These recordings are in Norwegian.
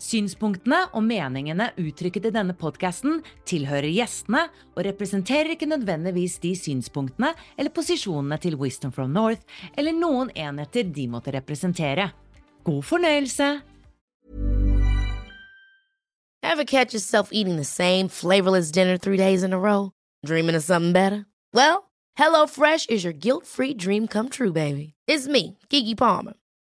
Synspunktene og meningene uttrykket i denne podkasten tilhører gjestene og representerer ikke nødvendigvis de synspunktene eller posisjonene til Wisdom from North eller noen enheter de måtte representere. God fornøyelse! Ever catch yourself eating the same flavorless dinner three days in a row? Dreaming of something better? Well, HelloFresh is your guilt-free dream come true, baby. It's me, Kiki Palmer.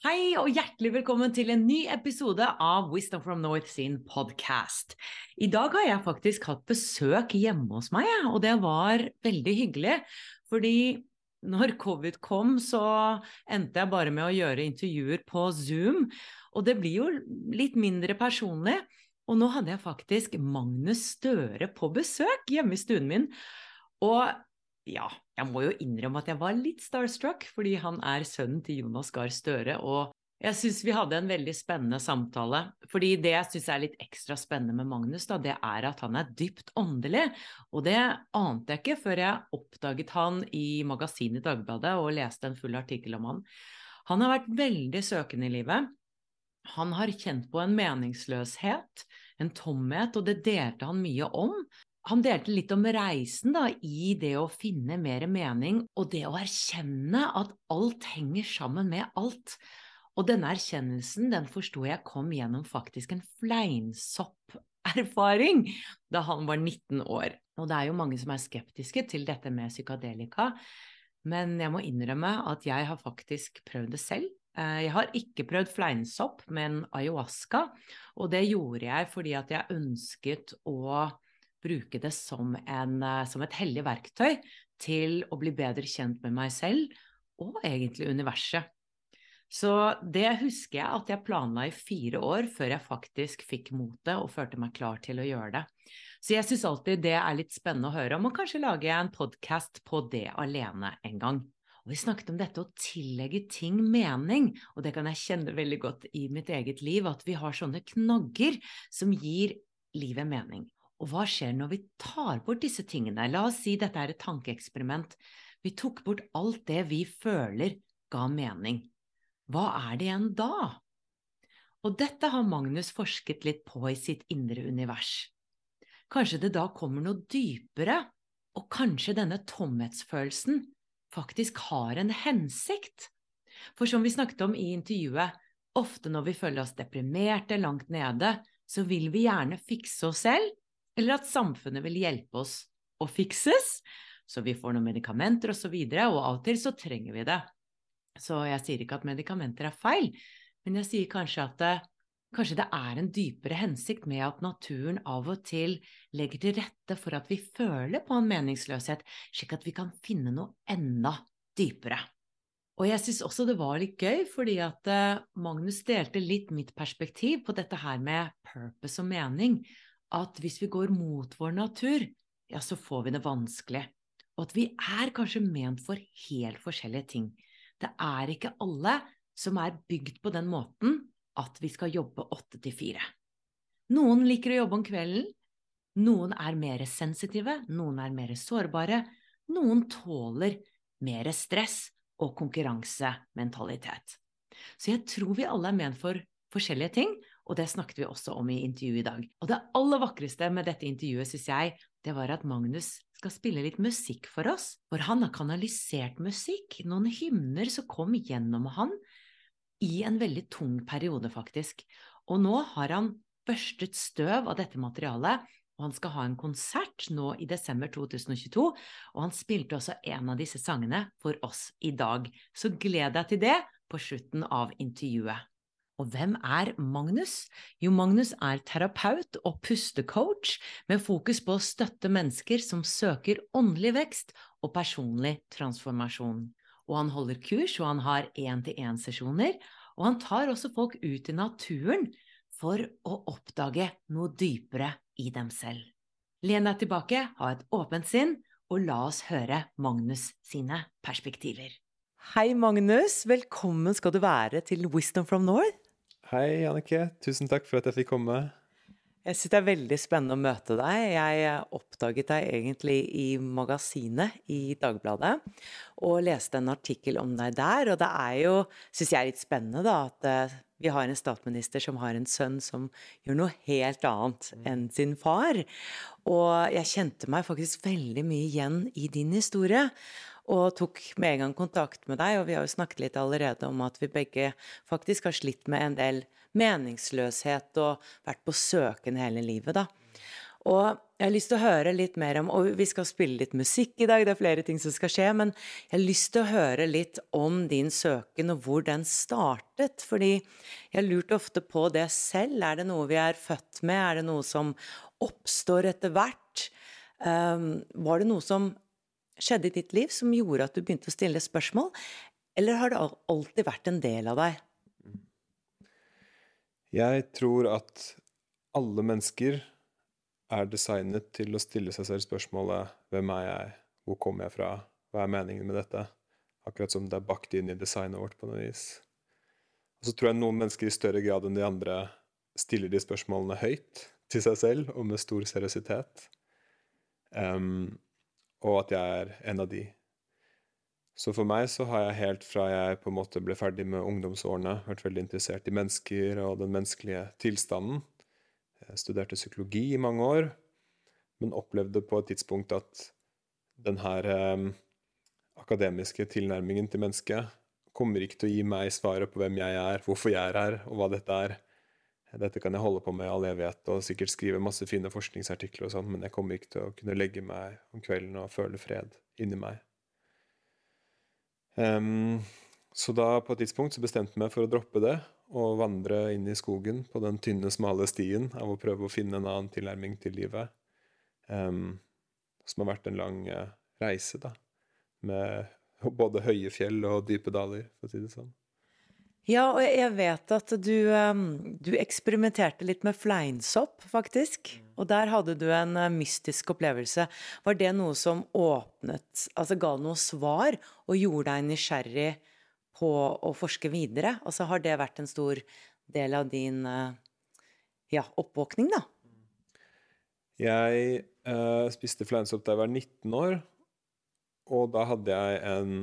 Hei og hjertelig velkommen til en ny episode av Wisdom from North sin podcast. I dag har jeg faktisk hatt besøk hjemme hos meg, og det var veldig hyggelig. Fordi når covid kom, så endte jeg bare med å gjøre intervjuer på Zoom. Og det blir jo litt mindre personlig. Og nå hadde jeg faktisk Magnus Støre på besøk hjemme i stuen min. Og ja, jeg må jo innrømme at jeg var litt starstruck, fordi han er sønnen til Jonas Gahr Støre. Og jeg syns vi hadde en veldig spennende samtale. Fordi det jeg syns er litt ekstra spennende med Magnus, da, det er at han er dypt åndelig. Og det ante jeg ikke før jeg oppdaget han i magasinet Dagbladet og leste en full artikkel om han. Han har vært veldig søkende i livet. Han har kjent på en meningsløshet, en tomhet, og det delte han mye om han delte litt om reisen da, i det å finne mer mening, og det å erkjenne at alt henger sammen med alt. Og denne erkjennelsen den forsto jeg kom gjennom faktisk en fleinsopp-erfaring da han var 19 år. Og det er jo mange som er skeptiske til dette med psykadelika, men jeg må innrømme at jeg har faktisk prøvd det selv. Eh, jeg har ikke prøvd fleinsopp, men ayahuasca, og det gjorde jeg fordi at jeg ønsket å bruke det som, en, eh, som et hellig verktøy til å bli bedre kjent med meg selv og egentlig universet. Så det husker jeg at jeg planla i fire år før jeg faktisk fikk motet og følte meg klar til å gjøre det. Så jeg syns alltid det er litt spennende å høre om, og kanskje lager jeg en podkast på det alene en gang. Og vi snakket om dette å tillegge ting mening, og det kan jeg kjenne veldig godt i mitt eget liv, at vi har sånne knagger som gir livet mening. Og hva skjer når vi tar bort disse tingene? La oss si dette er et tankeeksperiment. Vi tok bort alt det vi føler ga mening. Hva er det igjen da? Og dette har Magnus forsket litt på i sitt indre univers. Kanskje det da kommer noe dypere, og kanskje denne tomhetsfølelsen faktisk har en hensikt? For som vi snakket om i intervjuet, ofte når vi føler oss deprimerte langt nede, så vil vi gjerne fikse oss selv eller at samfunnet vil hjelpe oss å fikses, så vi får noen medikamenter osv., og, så og av og til så trenger vi det. Så jeg sier ikke at medikamenter er feil, men jeg sier kanskje at det, kanskje det er en dypere hensikt med at naturen av og til legger til rette for at vi føler på en meningsløshet, slik at vi kan finne noe enda dypere. Og jeg syns også det var litt gøy, fordi at eh, Magnus delte litt mitt perspektiv på dette her med purpose og mening at hvis vi går mot vår natur, ja, så får vi det vanskelig. Og at vi er kanskje ment for helt forskjellige ting. Det er ikke alle som er bygd på den måten at vi skal jobbe åtte til fire. Noen liker å jobbe om kvelden, Noen er mer sensitive, noen er mer sårbare, noen tåler mer stress og konkurransementalitet. Så jeg tror vi alle er ment for forskjellige ting, og det snakket vi også om i intervjuet i dag. Og det aller vakreste med dette intervjuet, syns jeg, det var at Magnus skal spille litt musikk for oss. For han har kanalisert musikk, noen hymner som kom gjennom han i en veldig tung periode, faktisk. Og nå har han børstet støv av dette materialet, og han skal ha en konsert nå i desember 2022. Og han spilte også en av disse sangene for oss i dag. Så gled deg til det på slutten av intervjuet. Og hvem er Magnus? Jo, Magnus er terapeut og pustecoach med fokus på å støtte mennesker som søker åndelig vekst og personlig transformasjon. Og han holder kurs, og han har én-til-én-sesjoner. Og han tar også folk ut i naturen for å oppdage noe dypere i dem selv. Len deg tilbake, ha et åpent sinn, og la oss høre Magnus sine perspektiver. Hei, Magnus. Velkommen skal du være til Wisdom from North. Hei, Annike. Tusen takk for at jeg fikk komme. Jeg syns det er veldig spennende å møte deg. Jeg oppdaget deg egentlig i magasinet i Dagbladet, og leste en artikkel om deg der. Og det er jo, syns jeg, litt spennende da, at eh, vi har en statsminister som har en sønn som gjør noe helt annet enn sin far. Og jeg kjente meg faktisk veldig mye igjen i din historie og tok med en gang kontakt med deg. Og vi har jo snakket litt allerede om at vi begge faktisk har slitt med en del meningsløshet og vært på søken hele livet, da. Og jeg har lyst til å høre litt mer om Og vi skal spille litt musikk i dag, det er flere ting som skal skje. Men jeg har lyst til å høre litt om din søken og hvor den startet. Fordi jeg lurte ofte på det selv. Er det noe vi er født med? Er det noe som oppstår etter hvert? Um, var det noe som skjedde i ditt liv som gjorde at du begynte å stille spørsmål, eller har det alltid vært en del av deg? Jeg tror at alle mennesker er designet til å stille seg selv spørsmålet 'Hvem er jeg? Hvor kommer jeg fra? Hva er meningen med dette?' Akkurat som det er bakt inn i designet vårt på noe vis. Og så tror jeg noen mennesker i større grad enn de andre stiller de spørsmålene høyt til seg selv og med stor seriøsitet. Um, og at jeg er en av de. Så for meg så har jeg helt fra jeg på en måte ble ferdig med ungdomsårene, vært veldig interessert i mennesker og den menneskelige tilstanden. Jeg studerte psykologi i mange år, men opplevde på et tidspunkt at den her eh, akademiske tilnærmingen til mennesket kommer ikke til å gi meg svaret på hvem jeg er, hvorfor jeg er her, og hva dette er. Dette kan jeg holde på med i all evighet og sikkert skrive masse fine forskningsartikler og sånn, men jeg kommer ikke til å kunne legge meg om kvelden og føle fred inni meg. Um, så da, på et tidspunkt, så bestemte jeg meg for å droppe det og vandre inn i skogen på den tynne, smale stien av å prøve å finne en annen tilnærming til livet. Um, som har vært en lang uh, reise, da. Med både høye fjell og dype daler, for å si det sånn. Ja, og jeg vet at du, um, du eksperimenterte litt med fleinsopp, faktisk. Og der hadde du en uh, mystisk opplevelse. Var det noe som åpnet Altså ga noe svar og gjorde deg nysgjerrig på å forske videre? Altså har det vært en stor del av din uh, ja, oppvåkning, da? Jeg uh, spiste fleinsopp da jeg var 19 år, og da hadde jeg en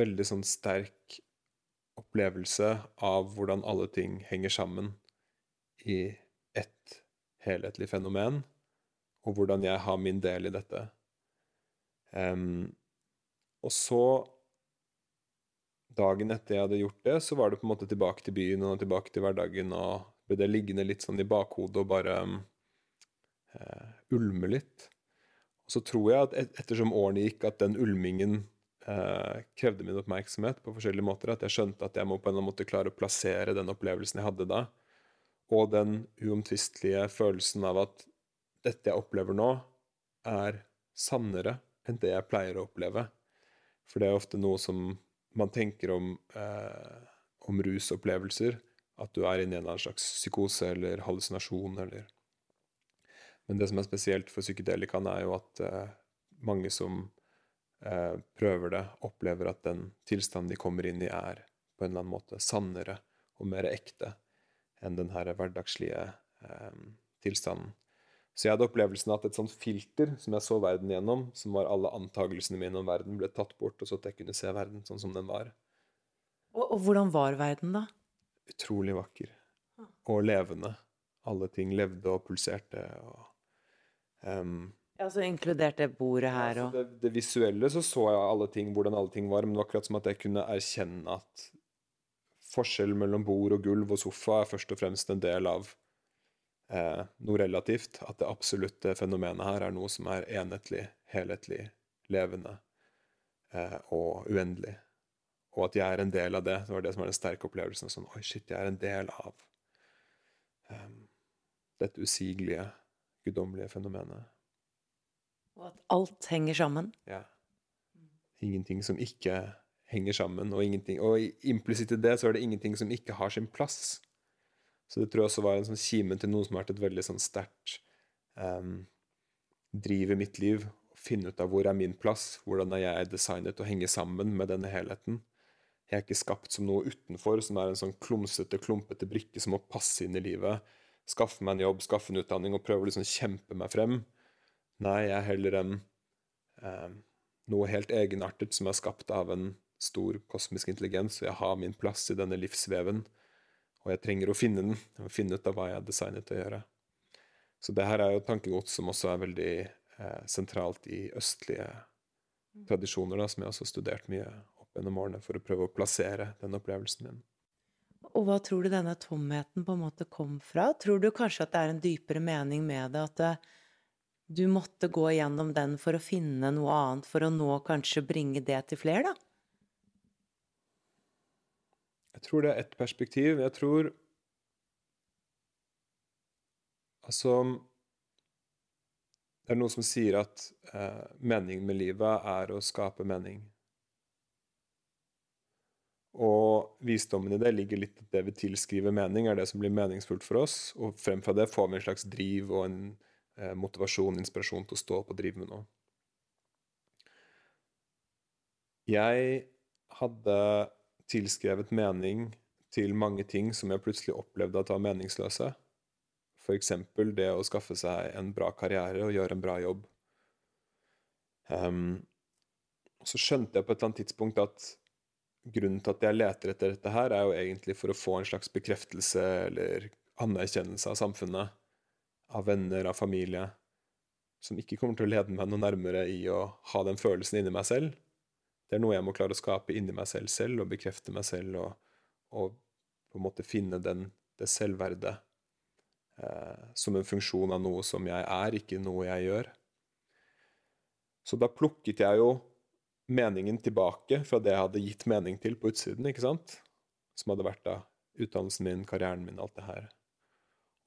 veldig sånn sterk opplevelse av hvordan alle ting henger sammen i ett helhetlig fenomen, og hvordan jeg har min del i dette. Um, og så, dagen etter jeg hadde gjort det, så var det på en måte tilbake til byen og tilbake til hverdagen, og ble det liggende litt sånn i bakhodet og bare um, uh, ulme litt. Og så tror jeg at et, ettersom årene gikk, at den ulmingen eh, krevde min oppmerksomhet på forskjellige måter. At jeg skjønte at jeg må på en eller annen måte klare å plassere den opplevelsen jeg hadde da, og den uomtvistelige følelsen av at dette jeg opplever nå, er sannere enn det jeg pleier å oppleve. For det er ofte noe som man tenker om, eh, om rusopplevelser. At du er inne i en slags psykose eller hallusinasjon eller Men det som er spesielt for psykedelikaen, er jo at eh, mange som Eh, prøver det, opplever at den tilstanden de kommer inn i, er på en eller annen måte sannere og mer ekte enn den her hverdagslige eh, tilstanden. Så jeg hadde opplevelsen av at et sånt filter som jeg så verden gjennom, som var alle antakelsene mine om verden, ble tatt bort, og så at jeg kunne se verden sånn som den var. Og, og hvordan var verden, da? Utrolig vakker. Og levende. Alle ting levde og pulserte. og... Um, Altså inkludert det bordet her altså Ja, det, det visuelle så så jeg alle ting, hvordan alle ting var, men det var akkurat som at jeg kunne erkjenne at forskjellen mellom bord og gulv og sofa er først og fremst en del av eh, noe relativt. At det absolutte fenomenet her er noe som er enhetlig, helhetlig, levende eh, og uendelig. Og at jeg er en del av det. Det var det som var den sterke opplevelsen. Sånn, Oi, shit, jeg er en del av um, dette usigelige, guddommelige fenomenet. Og at alt henger sammen. Ja. Ingenting som ikke henger sammen, og, og implisitt i det så er det ingenting som ikke har sin plass. Så det tror jeg også var en sånn kime til noe som har vært et veldig sånn sterkt um, driv i mitt liv. Finne ut av hvor er min plass, hvordan er jeg designet å henge sammen med denne helheten. Jeg er ikke skapt som noe utenfor, som er en sånn klumsete, klumpete brikke som må passe inn i livet. Skaffe meg en jobb, skaffe en utdanning og prøve å liksom kjempe meg frem. Nei, jeg er heller en eh, noe helt egenartet som er skapt av en stor kosmisk intelligens, og jeg har min plass i denne livsveven. Og jeg trenger å finne den, og finne ut av hva jeg er designet til å gjøre. Så det her er jo tankegods som også er veldig eh, sentralt i østlige tradisjoner, da, som jeg også har studert mye opp gjennom årene for å prøve å plassere den opplevelsen min. Og hva tror du denne tomheten på en måte kom fra? Tror du kanskje at det er en dypere mening med det, at det, du måtte gå gjennom den for å finne noe annet, for å nå kanskje bringe det til flere, da? Jeg tror det er ett perspektiv. Jeg tror Altså Det er noen som sier at eh, meningen med livet er å skape mening. Og visdommen i det ligger litt at det vi tilskriver mening, er det som blir meningsfullt for oss. Og frem fra det får vi en slags driv og en motivasjon, inspirasjon til å stå opp og drive med noe. Jeg hadde tilskrevet mening til mange ting som jeg plutselig opplevde at var meningsløse. F.eks. det å skaffe seg en bra karriere og gjøre en bra jobb. Um, så skjønte jeg på et eller annet tidspunkt at grunnen til at jeg leter etter dette her, er jo egentlig for å få en slags bekreftelse eller anerkjennelse av samfunnet, av venner, av familie, som ikke kommer til å lede meg noe nærmere i å ha den følelsen inni meg selv. Det er noe jeg må klare å skape inni meg selv selv, og bekrefte meg selv, og, og på en måte finne den, det selvverdet eh, som en funksjon av noe som jeg er, ikke noe jeg gjør. Så da plukket jeg jo meningen tilbake fra det jeg hadde gitt mening til på utsiden, ikke sant? Som hadde vært da utdannelsen min, karrieren min, alt det her.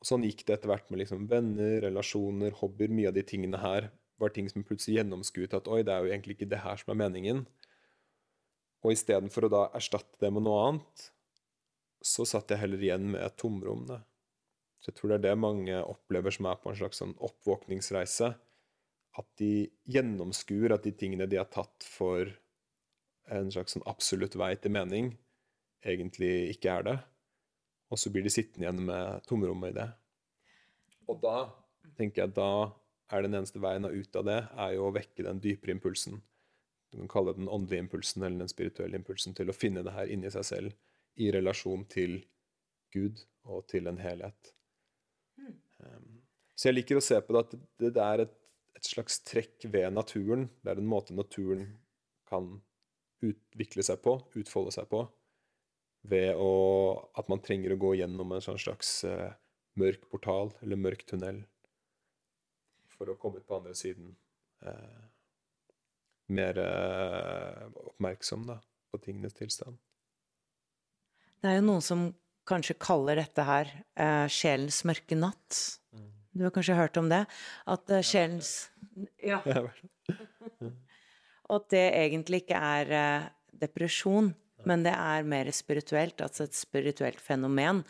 Sånn gikk det etter hvert med liksom venner, relasjoner, hobbyer. Mye av de tingene her var ting som plutselig gjennomskuet at oi, det er jo egentlig ikke det her som er meningen. Og istedenfor å da erstatte det med noe annet, så satt jeg heller igjen med et tomrom. Da. Så jeg tror det er det mange opplever som er på en slags sånn oppvåkningsreise. At de gjennomskuer at de tingene de har tatt for en slags sånn absolutt vei til mening, egentlig ikke er det. Og så blir de sittende igjen med tomrommet i det. Og da tenker jeg da er den eneste veien ut av det, er jo å vekke den dypere impulsen du kan kalle det den åndelige impulsen eller den spirituelle impulsen til å finne det her inni seg selv i relasjon til Gud og til en helhet. Um, så jeg liker å se på det at det, det er et, et, slags trekk ved naturen. Det er en måte naturen kan utvikle seg på, utfolde seg på, ved å, at man trenger å gå gjennom en sånn slags uh, mørk portal eller mørk tunnel for å komme ut på andre siden. Uh, mer uh, oppmerksom da, på tingenes tilstand. Det er jo noen som kanskje kaller dette her uh, sjelens mørke natt. Mm. Du har kanskje hørt om det? At uh, sjelens Ja. Og at det egentlig ikke er depresjon, men det er mer spirituelt, altså et spirituelt fenomen,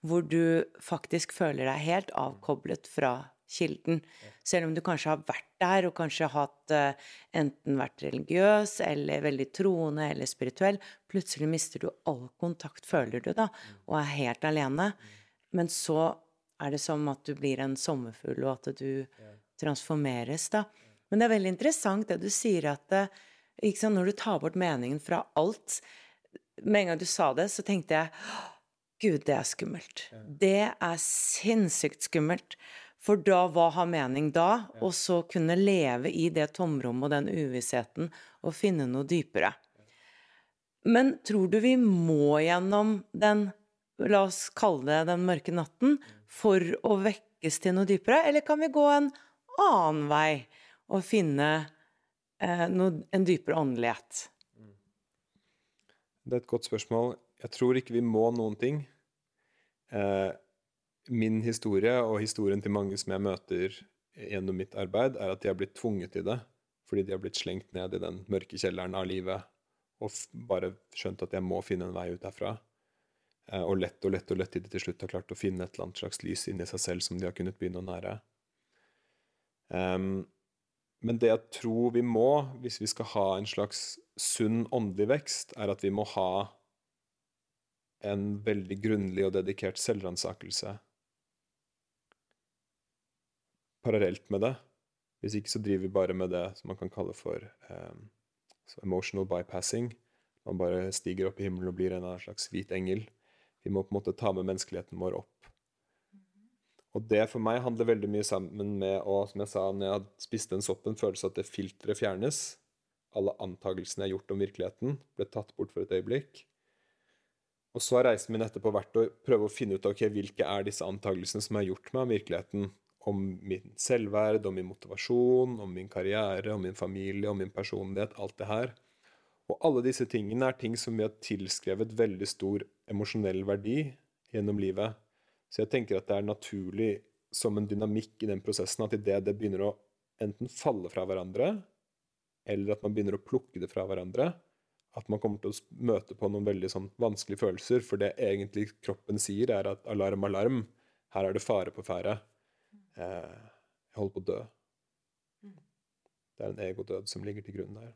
hvor du faktisk føler deg helt avkoblet fra kilden. Selv om du kanskje har vært der og kanskje hatt uh, enten vært religiøs eller veldig troende eller spirituell, plutselig mister du all kontakt, føler du, da, og er helt alene. Men så er det som at du blir en sommerfugl, og at du transformeres, da. Men det er veldig interessant det du sier, at eh, ikke sant, når du tar bort meningen fra alt Med en gang du sa det, så tenkte jeg Gud, det er skummelt. Det er sinnssykt skummelt. For da, hva har mening da? Og så kunne leve i det tomrommet og den uvissheten og finne noe dypere. Men tror du vi må gjennom den, la oss kalle det den mørke natten, for å vekkes til noe dypere, eller kan vi gå en annen vei og finne eh, noe, en dypere åndelighet? Det er et godt spørsmål. Jeg tror ikke vi må noen ting. Eh, min historie og historien til mange som jeg møter gjennom mitt arbeid, er at de har blitt tvunget til det fordi de har blitt slengt ned i den mørke kjelleren av livet og bare skjønt at jeg må finne en vei ut derfra. Eh, og lett og lett og lett til de til slutt har klart å finne et eller annet slags lys inni seg selv som de har kunnet begynne å nære. Um, men det jeg tror vi må, hvis vi skal ha en slags sunn åndelig vekst, er at vi må ha en veldig grundig og dedikert selvransakelse parallelt med det. Hvis ikke så driver vi bare med det som man kan kalle for um, emotional bypassing. Man bare stiger opp i himmelen og blir en slags hvit engel. Vi må på en måte ta med menneskeligheten vår opp. Og det for meg handler veldig mye sammen med å, som jeg sa, når jeg hadde spist den soppen, følelse at det filteret fjernes. Alle antakelsene jeg har gjort om virkeligheten, ble tatt bort for et øyeblikk. Og så har reisen min etterpå vært å prøve å finne ut ok, hvilke er disse antakelsene som jeg har gjort meg om virkeligheten. Om min selvverd, om min motivasjon, om min karriere, om min familie, om min personlighet. Alt det her. Og alle disse tingene er ting som vi har tilskrevet veldig stor emosjonell verdi gjennom livet. Så jeg tenker at det er naturlig som en dynamikk i den prosessen at idet det begynner å enten falle fra hverandre, eller at man begynner å plukke det fra hverandre, at man kommer til å møte på noen veldig sånn vanskelige følelser. For det egentlig kroppen sier, er at alarm, alarm, her er det fare på ferde. Eh, jeg holder på å dø. Det er en egodød som ligger til grunn der.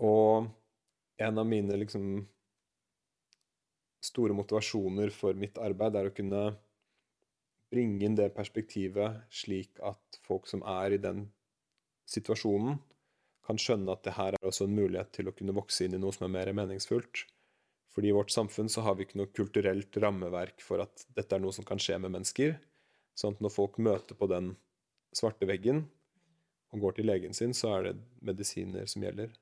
Og en av mine liksom store motivasjoner for mitt arbeid er å kunne bringe inn det perspektivet slik at folk som er i den situasjonen, kan skjønne at det her er også en mulighet til å kunne vokse inn i noe som er mer meningsfullt. Fordi i vårt samfunn så har vi ikke noe kulturelt rammeverk for at dette er noe som kan skje med mennesker. Sånn at når folk møter på den svarte veggen og går til legen sin, så er det medisiner som gjelder.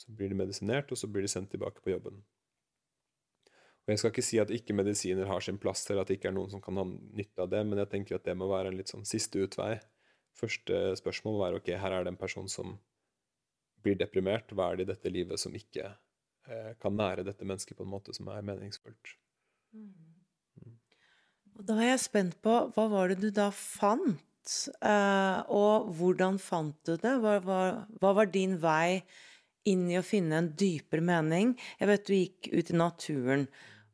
Så blir de medisinert, og så blir de sendt tilbake på jobben. Og Jeg skal ikke si at ikke medisiner har sin plass, eller at det ikke er noen som kan ha nytte av det, men jeg tenker at det må være en litt sånn siste utvei. Første spørsmål må være ok, her er det en person som blir deprimert. Hva er det i dette livet som ikke eh, kan nære dette mennesket på en måte som er meningsfullt? Mm. Og da er jeg spent på hva var det du da fant? eh, og hvordan fant du det? Hva, hva, hva, var din vei inn i å finne en dypere mening? Jeg vet du gikk ut i naturen,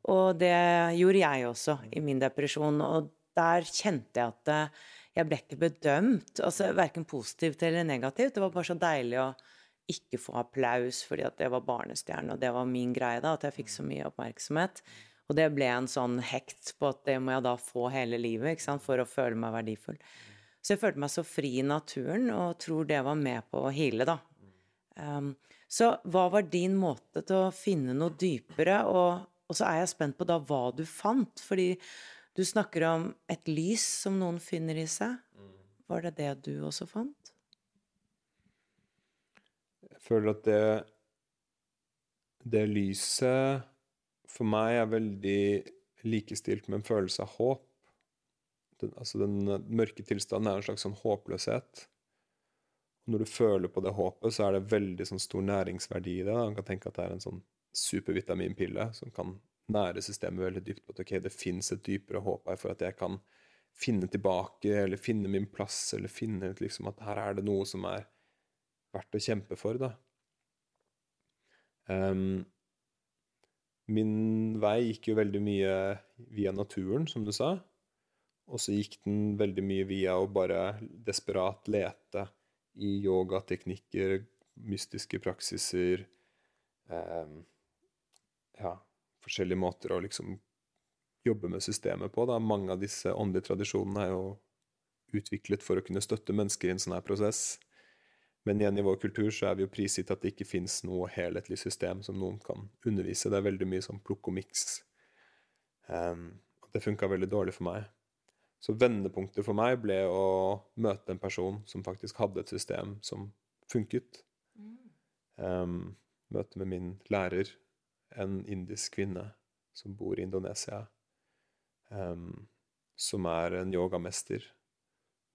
og det gjorde jeg også i min depresjon. Og der kjente jeg at eh, jeg ble ikke bedømt, altså verken positivt eller negativt. Det var bare så deilig å ikke få applaus fordi at det var barnestjerne, og det var min greie, da, at jeg fikk så mye oppmerksomhet. Og det ble en sånn hekt på at det må jeg da få hele livet sant, for å føle meg verdifull. Så jeg følte meg så fri i naturen, og tror det var med på å hile, da. Um, så hva var din måte til å finne noe dypere, og, og så er jeg spent på da hva du fant, fordi du snakker om et lys som noen finner i seg. Var det det du også fant? Jeg føler at det det lyset for meg er veldig likestilt med en følelse av håp. Den, altså den mørke tilstanden er en slags sånn håpløshet. Når du føler på det håpet, så er det veldig sånn stor næringsverdi i det. Man kan tenke at det er en sånn supervitaminpille som kan nære systemet veldig dypt på at ok, det fins et dypere håp her for at jeg kan finne tilbake, eller finne min plass, eller finne ut liksom at her er det noe som er verdt å kjempe for, da. Um, min vei gikk jo veldig mye via naturen, som du sa. Og så gikk den veldig mye via å bare desperat lete i yogateknikker, mystiske praksiser eh, Ja, forskjellige måter å liksom jobbe med systemet på. Da. Mange av disse åndelige tradisjonene er jo utviklet for å kunne støtte mennesker i en sånn her prosess. Men igjen i vår kultur så er vi jo prisgitt at det ikke fins noe helhetlig system som noen kan undervise. Det er veldig mye sånn plukk og miks. Um, det funka veldig dårlig for meg. Så vendepunktet for meg ble å møte en person som faktisk hadde et system som funket. Um, møte med min lærer, en indisk kvinne som bor i Indonesia. Um, som er en yogamester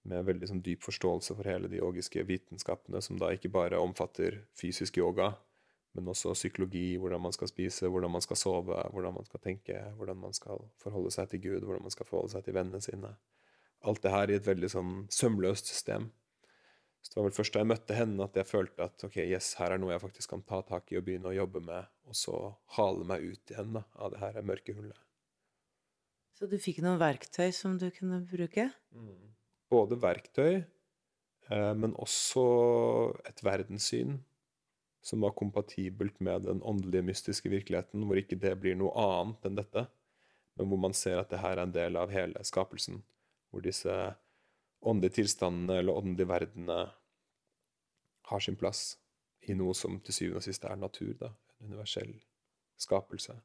med veldig sånn, dyp forståelse for hele de yogiske vitenskapene, som da ikke bare omfatter fysisk yoga, men også psykologi, hvordan man skal spise, hvordan man skal sove, hvordan man skal tenke, hvordan man skal forholde seg til Gud, hvordan man skal forholde seg til vennene sine. Alt det her i et veldig sånn sømløst system. Så det var vel først da jeg møtte henne, at jeg følte at ok, yes, her er noe jeg faktisk kan ta tak i og begynne å jobbe med, og så hale meg ut igjen da, av det her mørke hullet. Så du fikk noen verktøy som du kunne bruke? Mm både verktøy, eh, men også et verdenssyn som var kompatibelt med den åndelige, mystiske virkeligheten, hvor ikke det blir noe annet enn dette, men hvor man ser at det her er en del av hele skapelsen. Hvor disse åndelige tilstandene eller åndelige verdenene har sin plass i noe som til syvende og sist er natur. da, En universell skapelse.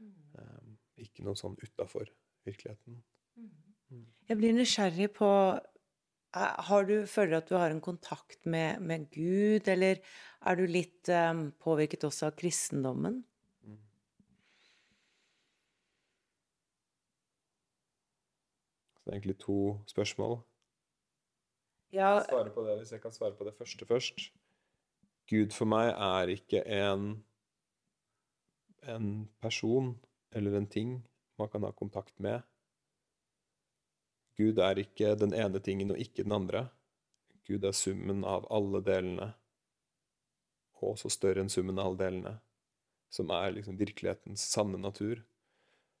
Um, ikke noe sånn utafor virkeligheten. Jeg blir nysgjerrig på har du, Føler du at du har en kontakt med, med Gud, eller er du litt um, påvirket også av kristendommen? Så det er egentlig to spørsmål. Ja. Jeg svare på det hvis jeg kan svare på det første først. Gud for meg er ikke en, en person eller en ting man kan ha kontakt med. Gud er ikke den ene tingen og ikke den andre. Gud er summen av alle delene, og også større enn summen av alle delene, som er liksom virkelighetens sanne natur.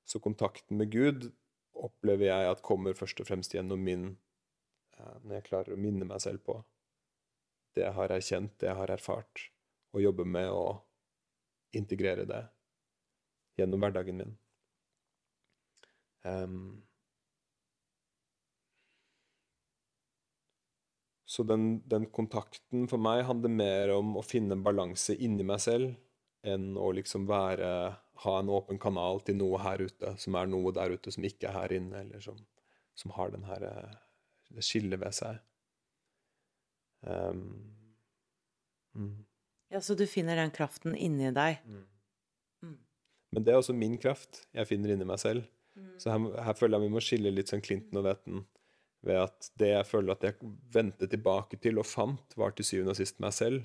Så kontakten med Gud opplever jeg at kommer først og fremst gjennom min eh, Når jeg klarer å minne meg selv på det jeg har erkjent, det jeg har erfart, og jobbe med å integrere det gjennom hverdagen min. Um, Så den, den, kontakten for meg handler mer om å finne en balanse inni meg selv enn å liksom være ha en åpen kanal til noe her ute, som er noe der ute som ikke er her inne, eller som, som har den her, det skillet ved seg. Um, mm. Ja, så du finner den kraften inni deg? Mm. Mm. Men det er også min kraft jeg finner inni meg selv. Mm. Så her, her, føler jeg vi må skille litt sånn Clinton og Vetten ved at det jeg føler at jeg vendte tilbake til og fant, var til syvende og sist meg selv.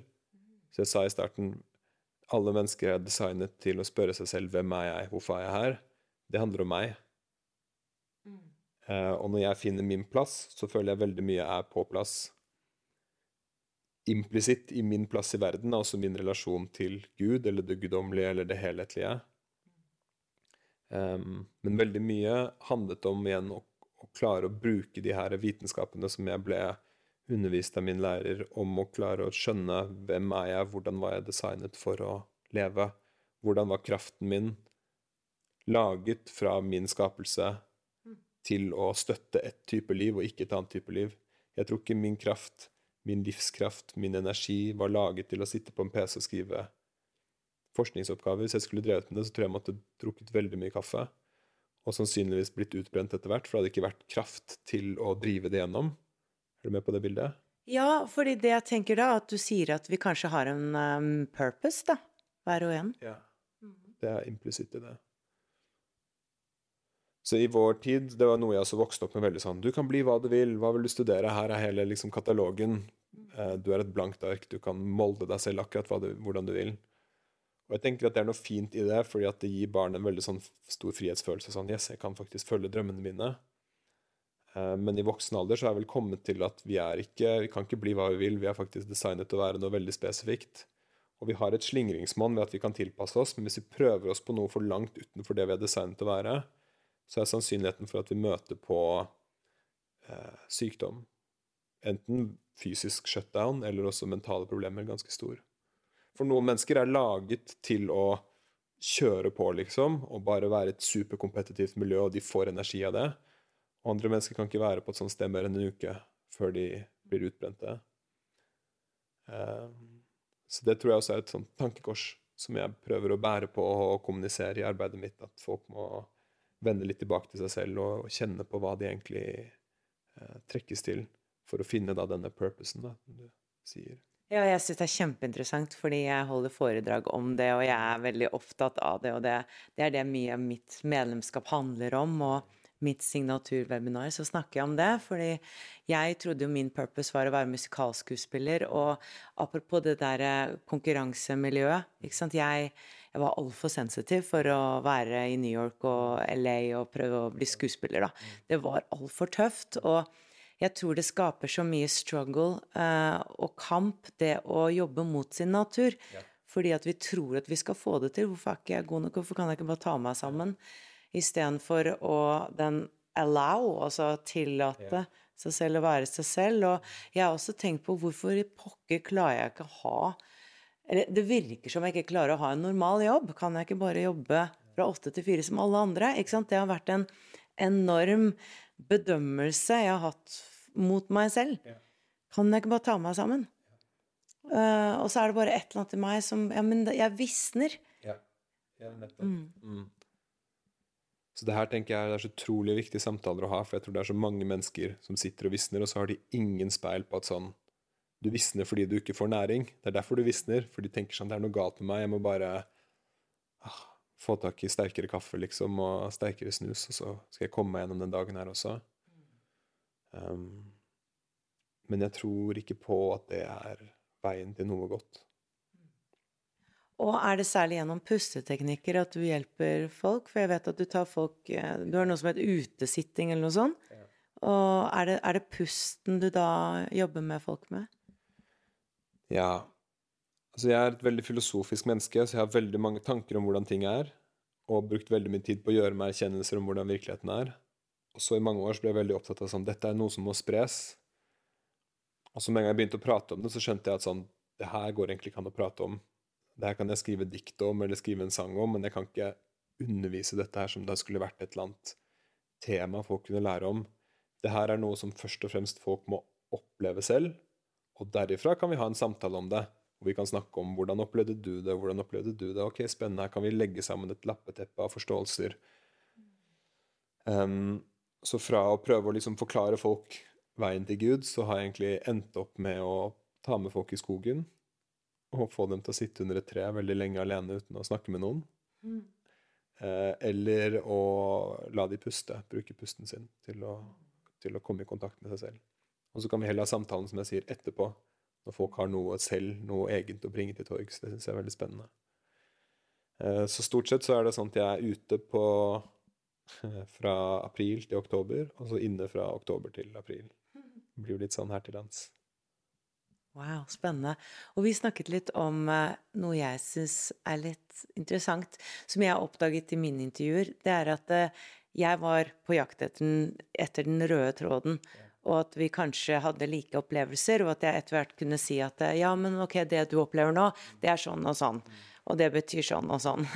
Så jeg sa i starten alle mennesker er designet til å spørre seg selv hvem er jeg, hvorfor er jeg her? Det handler om meg. Mm. Uh, og når jeg finner min plass, så føler jeg veldig mye er på plass. Implisitt i min plass i verden, altså min relasjon til Gud, eller det guddommelige, eller det helhetlige. Um, men veldig mye handlet om igjen å å klare å bruke de her vitenskapene som jeg ble undervist av min lærer, om å klare å skjønne hvem er jeg, hvordan var jeg designet for å leve, hvordan var kraften min laget fra min skapelse til å støtte et type liv og ikke et annet type liv. Jeg tror ikke min kraft, min livskraft, min energi var laget til å sitte på en PC og skrive forskningsoppgaver. Hvis jeg skulle drevet med det, så tror jeg jeg måtte drukket veldig mye kaffe og sannsynligvis blitt utbrent etter hvert, for det hadde ikke vært kraft til å drive det gjennom. Er du med på det bildet? Ja, fordi det jeg tenker da, at du sier at vi kanskje har en um, purpose, da, hver og en. Ja. Det er implisitt i det. Så i vår tid, det var noe jeg også vokste opp med veldig sånn Du kan bli hva du vil, hva vil du studere? Her er hele liksom katalogen. Eh, du er et blankt ark, du kan molde deg selv akkurat du, hvordan du vil. Og jeg tenker at det er noe fint i det, fordi at det gir barn en veldig sånn stor frihetsfølelse. Sånn yes, jeg kan faktisk følge drømmene mine. Eh, men i voksen alder så er jeg vel kommet til at vi er ikke Vi kan ikke bli hva vi vil. Vi er faktisk designet til å være noe veldig spesifikt. Og vi har et slingringsmonn ved at vi kan tilpasse oss, men hvis vi prøver oss på noe for langt utenfor det vi er designet til å være, så er sannsynligheten for at vi møter på eh, sykdom, enten fysisk shutdown eller også mentale problemer, ganske stor. For noen mennesker er laget til å kjøre på, liksom, og bare være et superkompetitivt miljø, og de får energi av det. Og andre mennesker kan ikke være på et sånt sted mer enn en uke før de blir utbrente. Um, så det tror jeg også er et sånt tankekors som jeg prøver å bære på og kommunisere i arbeidet mitt, at folk må vende litt tilbake til seg selv og, kjenne på hva de egentlig eh, trekkes til, for å finne da denne purposen, da, du sier. Ja, jeg syns det er kjempeinteressant, fordi jeg holder foredrag om det, og jeg er veldig opptatt av det, og det, det er det mye av mitt medlemskap handler om. og mitt signaturwebinar, så snakker jeg om det. Fordi jeg trodde jo min purpose var å være musikalskuespiller. Og apropos det der eh, konkurransemiljøet ikke sant? Jeg, jeg var altfor sensitiv for å være i New York og LA og prøve å bli skuespiller, da. Det var altfor tøft. og jeg tror det skaper så mye struggle uh, og kamp, det å jobbe mot sin natur. Ja. Fordi at vi tror at vi skal få det til. Hvorfor er ikke jeg god nok? Hvorfor kan jeg ikke bare ta meg sammen? istedenfor å den allow, altså tillate ja. seg selv å være seg selv. Og jeg har også tenkt på hvorfor i pokker klarer jeg ikke å ha Eller det virker som jeg ikke klarer å ha en normal jobb. Kan jeg ikke bare jobbe fra åtte til fire som alle andre? Ikke sant? Det har vært en enorm bedømmelse jeg har hatt mot meg selv. Kan jeg ikke bare ta meg sammen? Uh, og så er det bare et eller annet i meg som Ja, men jeg visner. Ja, ja nettopp. Mm. Mm. Så det her tenker jeg er så utrolig viktige samtaler å ha, for jeg tror det er så mange mennesker som sitter og visner, og så har de ingen speil på at sånn Du visner fordi du ikke får næring. Det er derfor du visner, for de tenker sånn Det er noe galt med meg, jeg må bare ah, få tak i sterkere kaffe, liksom, og sterkere snus, og så skal jeg komme meg gjennom den dagen her også. Um, men jeg tror ikke på at det er veien til noe godt. Og er det særlig gjennom pusteteknikker at du hjelper folk? For jeg vet at du tar folk eh, Du har noe som heter utesitting eller noe sånt. Ja. Og er det, er det, pusten du da jobber med folk med? Ja. Altså jeg er et veldig filosofisk menneske, så jeg har veldig mange tanker om hvordan ting er. Og brukt veldig mye tid på å gjøre meg erkjennelser om hvordan virkeligheten er. Og så i mange år så ble jeg veldig opptatt av sånn Dette er noe som må spres. Og så med en gang jeg begynte å prate om det, så skjønte jeg at sånn Det her går egentlig ikke an å prate om det her kan jeg skrive dikt om eller skrive en sang om, men jeg kan ikke undervise dette her som det skulle vært et eller annet tema folk kunne lære om. Det her er noe som først og fremst folk må oppleve selv, og derifra kan vi ha en samtale om det. Og vi kan snakke om hvordan opplevde du det, hvordan opplevde du det. Ok, spennende, her kan vi legge sammen et lappeteppe av forståelser. Um, så fra å prøve å liksom forklare folk veien til Gud, så har jeg egentlig endt opp med å ta med folk i skogen og få dem til å sitte under et tre veldig lenge alene uten å snakke med noen. Mm. Eh, eller å la de puste, bruke pusten sin til å, til å, komme i kontakt med seg selv. Og så kan vi heller ha samtalen som jeg sier, etterpå, når folk har noe selv, noe eget å bringe til torgs. Det syns jeg er veldig spennende. Eh, så stort sett så er det sånn at jeg er ute på fra april til oktober, og så inne fra oktober til april. Det blir jo litt sånn her til lands. Wow, spennende. Og vi snakket litt om uh, noe jeg syns er litt interessant, som jeg har oppdaget i mine intervjuer. Det er at uh, jeg var på jakt etter den, etter den, røde tråden. Og at vi kanskje hadde like opplevelser, og at jeg etter hvert kunne si at ja, men ok, det du opplever nå, det er sånn og sånn. Og det betyr sånn og sånn.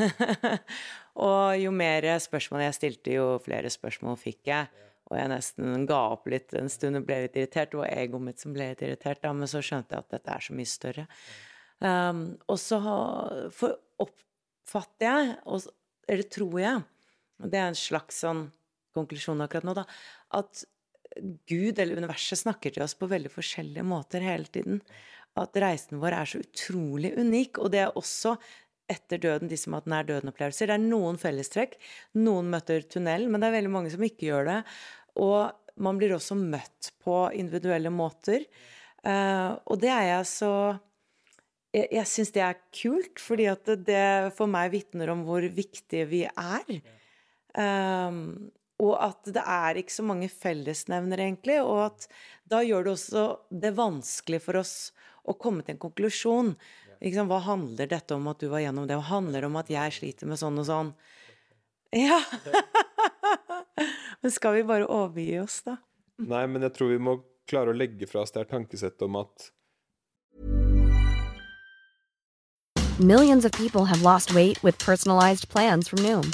og jo mer spørsmål jeg stilte, jo flere spørsmål fikk jeg. Og jeg nesten ga opp litt en stund og ble litt irritert. Det var egoet mitt som ble litt irritert, da, men så skjønte jeg at dette er så mye større. Um, og så oppfatter jeg, og, eller tror jeg, og det er en slags sånn konklusjon akkurat nå, da, at Gud eller universet snakker til oss på veldig forskjellige måter hele tiden. At reisen vår er så utrolig unik. Og det er også etter døden, de som har hatt nær døden-opplevelser. Det er noen fellestrekk. Noen møter tunnel, men det er veldig mange som ikke gjør det. Og man blir også møtt på individuelle måter. Uh, og det er jeg så Jeg, jeg syns det er kult, fordi at det, det for meg vitner om hvor viktige vi er. Um, og at det er ikke så mange fellesnevnere, egentlig. Og at da gjør det også det vanskelig for oss å komme til en konklusjon. Hva handler dette om at du var gjennom det? Hva handler det om at jeg sliter med sånn og sånn? Ja. men skal vi bare overgi oss, da? Nei, men jeg tror vi må klare å legge fra oss det her tankesettet om at Millions of people have lost weight with personalized plans from Noom,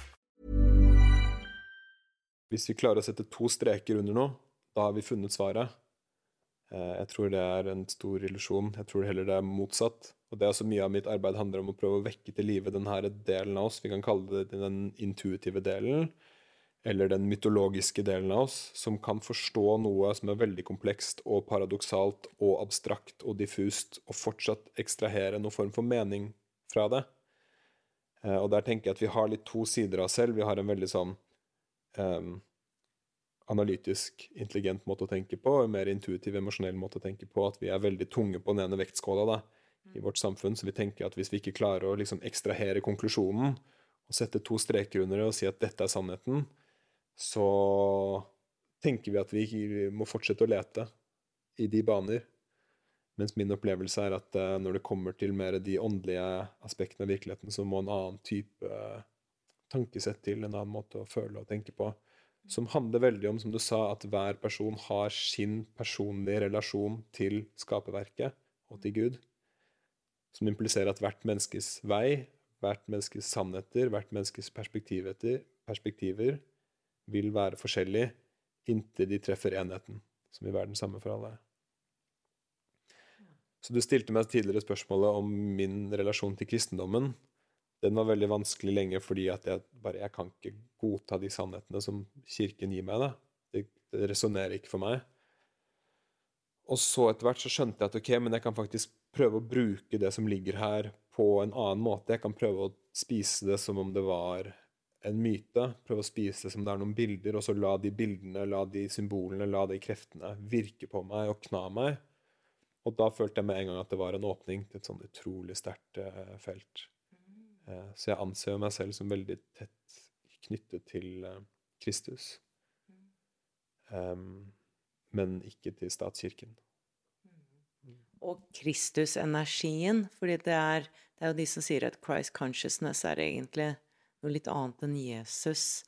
Hvis vi klarer å sette to streker under noe, da har vi funnet svaret. Eh, Jeg tror det er en stor illusjon. Jeg tror heller det er motsatt. Og det er også mye av mitt arbeid handler om å prøve å vekke til live denne delen av oss. Vi kan kalle det den intuitive delen, eller den mytologiske delen av oss, som kan forstå noe som er veldig komplekst og paradoksalt og abstrakt og diffust, og fortsatt ekstrahere noen form for mening fra det. Eh, Og der tenker jeg at vi har litt to sider av oss selv. Vi har en veldig sånn em, analytisk, intelligent måte å tenke på, en mer intuitiv, emosjonell måte å tenke på. At vi er veldig tunge på den ene vektskåla da, i vårt samfunn. Så vi tenker at hvis vi ikke klarer å liksom ekstrahere konklusjonen, og sette to streker under det og si at dette er sannheten, så tenker vi at vi må fortsette å lete i de baner. Mens min opplevelse er at eh, når det kommer til mer de åndelige aspektene av virkeligheten, så må en annen type tankesett til, en annen måte å føle og tenke på. Som handler veldig om, som du sa, at hver person har sin personlige relasjon til skaperverket og til Gud. Som impliserer at hvert menneskes vei, hvert menneskes sannheter, hvert menneskes perspektiver, perspektiver vil være forskjellig inntil de treffer enheten, som vil være den samme for alle. Så du stilte meg tidligere spørsmålet om min relasjon til kristendommen. Den var veldig vanskelig lenge fordi at jeg bare jeg kan ikke godta de sannhetene som kirken gir meg. Da. Det, det resonnerer ikke for meg. Og så etter hvert så skjønte jeg at ok, men jeg kan faktisk prøve å bruke det som ligger her, på en annen måte. Jeg kan prøve å spise det som om det var en myte. Prøve å spise det som det er noen bilder, og så la de bildene, la de symbolene, la de kreftene virke på meg og kna meg. Og da følte jeg med en gang at det var en åpning til et sånn utrolig sterkt eh, felt. Eh, så jeg anser meg selv som veldig tett knyttet til eh, Kristus. Um, men ikke til statskirken. Og Kristusenergien, fordi det er, det er jo de som sier at Christ consciousness er egentlig noe litt annet enn Jesus.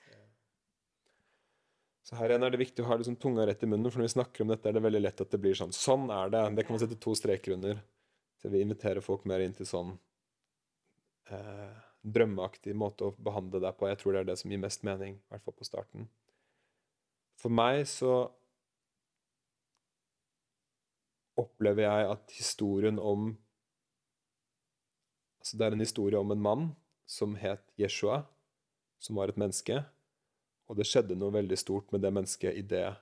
Så her igjen er det viktig å ha liksom tunga rett i munnen, for når vi snakker om dette, er det veldig lett at det blir sånn. Sånn er det. Det kan man sette to streker under. Så vi inviterer folk mer inn til sånn eh, drømmeaktig måte å behandle deg på. Jeg tror det er det som gir mest mening, i hvert fall på starten. For meg så opplever jeg at historien om Altså, det er en historie om en mann som het Jeshua, som var et menneske. Og det skjedde noe veldig stort med det mennesket idet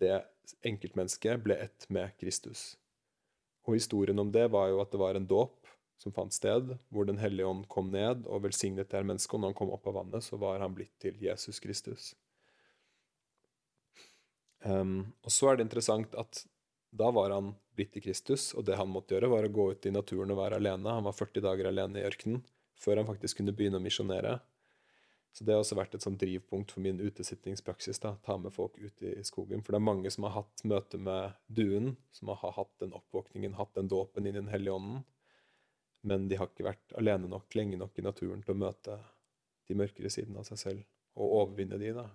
det enkeltmennesket ble ett med Kristus. Og historien om det var jo at det var en dåp som fant sted, hvor Den hellige ånd kom ned og velsignet det her mennesket. Og når han kom opp av vannet, så var han blitt til Jesus Kristus. Um, og så er det interessant at da var han blitt til Kristus, og det han måtte gjøre, var å gå ut i naturen og være alene. Han var 40 dager alene i ørkenen før han faktisk kunne begynne å misjonere. Så det har også vært et sånn drivpunkt for min utesittingspraksis. da, Ta med folk ut i skogen. For det er mange som har hatt møte med duen, som har hatt den oppvåkningen, hatt den dåpen i Den hellige ånden. Men de har ikke vært alene nok lenge nok i naturen til å møte de mørkere sidene av seg selv, og overvinne de, da.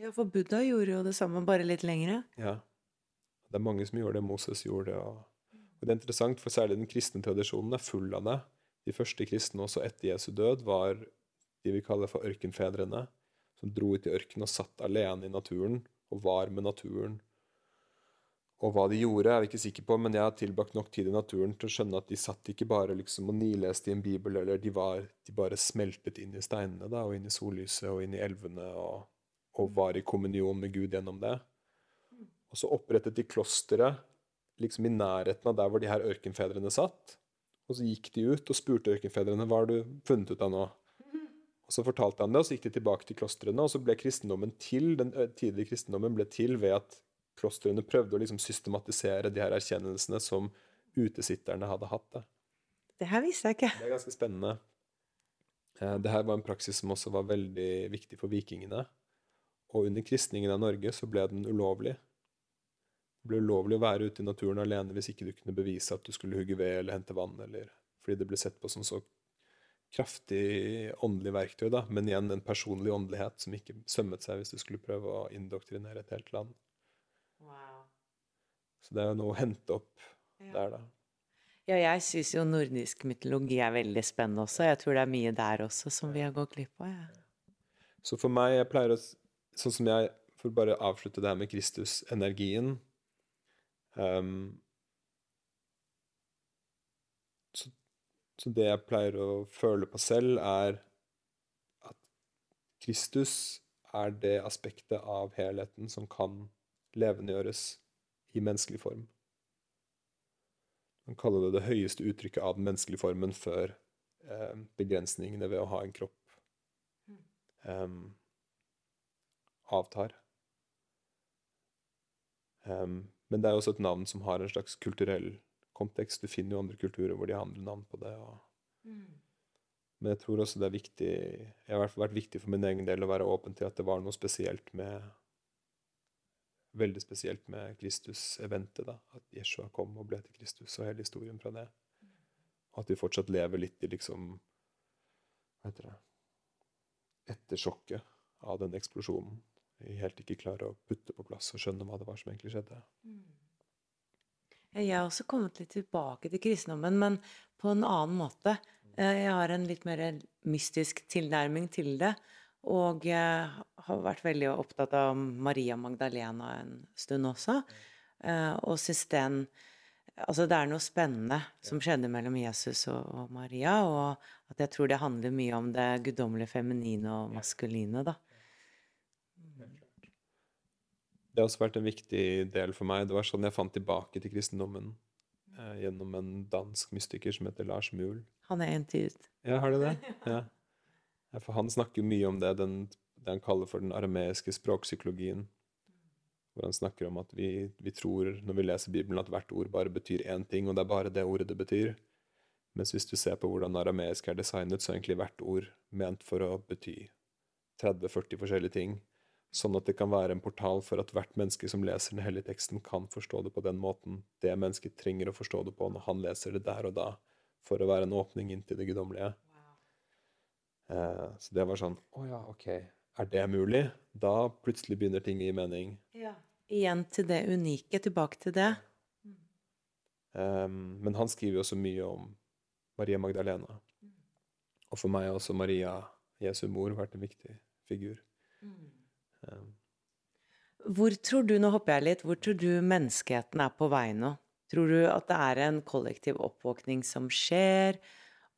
Ja, for Buddha gjorde jo det samme, bare litt lengre. Ja. Det er mange som gjorde det. Moses gjorde det. Og, og det er interessant, for særlig den kristne tradisjonen er full av det. De første kristne også etter Jesu død var de vi kaller for ørkenfedrene, som dro ut i ørkenen og satt alene i naturen og var med naturen. Og hva de gjorde, er vi ikke sikre på, men jeg har tilbrakt nok tid i naturen til å skjønne at de satt ikke bare liksom og nileste i en bibel, eller de, var, de bare smeltet inn i steinene da, og inn i sollyset og inn i elvene og, og var i kommunion med Gud gjennom det. Og så opprettet de klosteret liksom i nærheten av der hvor de her ørkenfedrene satt. Og så gikk de ut og spurte ørkenfedrene hva har du funnet ut av nå. Og Så fortalte han det, og så gikk de tilbake til klostrene. Og så ble kristendommen til, den tidlige kristendommen ble til ved at klostrene prøvde å liksom systematisere de her erkjennelsene som utesitterne hadde hatt. Da. Det her visste jeg ikke. Det er ganske spennende. Eh, det her var en praksis som også var veldig viktig for vikingene. Og under kristningen av Norge så ble den ulovlig. Det ble ulovlig å være ute i naturen alene hvis ikke du kunne bevise at du skulle hugge ved eller hente vann, eller fordi det ble sett på som så kraftig åndelig verktøy, da, men igjen en personlig åndelighet som ikke sømmet seg hvis du skulle prøve å indoktrinere et helt land. Wow. Så det er jo noe å hente opp Ja. der, da. Ja, jeg syns jo nordisk mytologi er veldig spennende også. Jeg tror det er mye der også som vi har gått glipp av. Ja. Så for meg, jeg pleier å Sånn som jeg For å bare avslutte det her med Kristus-energien um, så, så det jeg pleier å føle på selv, er at Kristus er det aspektet av helheten som kan levendegjøres i menneskelig form. Man kaller det det høyeste uttrykket av den menneskelige formen før eh, begrensningene ved å ha en kropp eh, avtar. Um, men det er også et navn som har en slags kulturell kontekst. Du finner jo andre kulturer hvor de har andre navn på det. Og... Men jeg tror også det er viktig Jeg har vært viktig for min egen del å være åpen til at det var noe spesielt med Veldig spesielt med Kristus-eventet. da, At Jeshua kom og ble til Kristus, og hele historien fra det. Og at vi fortsatt lever litt i liksom Hva heter det Etter av den eksplosjonen. Vi helt ikke klarer å putte på plass og skjønne hva det var som egentlig skjedde. Jeg har også kommet litt tilbake til kristendommen, men på en annen måte. Eh, Jeg har en litt mer mystisk tilnærming til det. Og eh, har vært veldig opptatt av Maria Magdalena en stund også. Eh, Og syns den Altså, det er noe spennende som skjedde mellom Jesus og, og Maria, og at jeg tror det handler mye om det guddommelige feminine og maskuline, da. Det har også vært en viktig del for meg. Det var sånn jeg fant tilbake til kristendommen eh, gjennom en dansk mystiker som heter Lars Muhl. Han er en tid. Ja, har du det? Ja. For han snakker mye om det, den, det han kaller for den arameiske språkpsykologien. Hvor han snakker om at vi, vi tror når vi leser Bibelen, at hvert ord bare betyr én ting, og det er bare det ordet det betyr. Mens hvis du ser på hvordan arameisk er designet, så er egentlig hvert ord ment for å bety 30-40 forskjellige ting. Sånn at det kan være en portal for at hvert menneske som leser den hellige teksten, kan forstå det på den måten det mennesket trenger å forstå det på når han leser det der og da, for å være en åpning inn til det guddommelige. Eh, så det var sånn Å ja, ok. Er det mulig? Da plutselig begynner ting å gi mening. Ja. Igjen til det unike, tilbake til det. Um, men han skriver jo også mye om Maria Magdalena. Og for meg har også Maria, Jesu mor, vært en viktig figur. Um, Hvor tror du, nå hopper jeg litt, hvor tror du menneskeheten er på vei nå? Tror du at det er en kollektiv oppvåkning som skjer,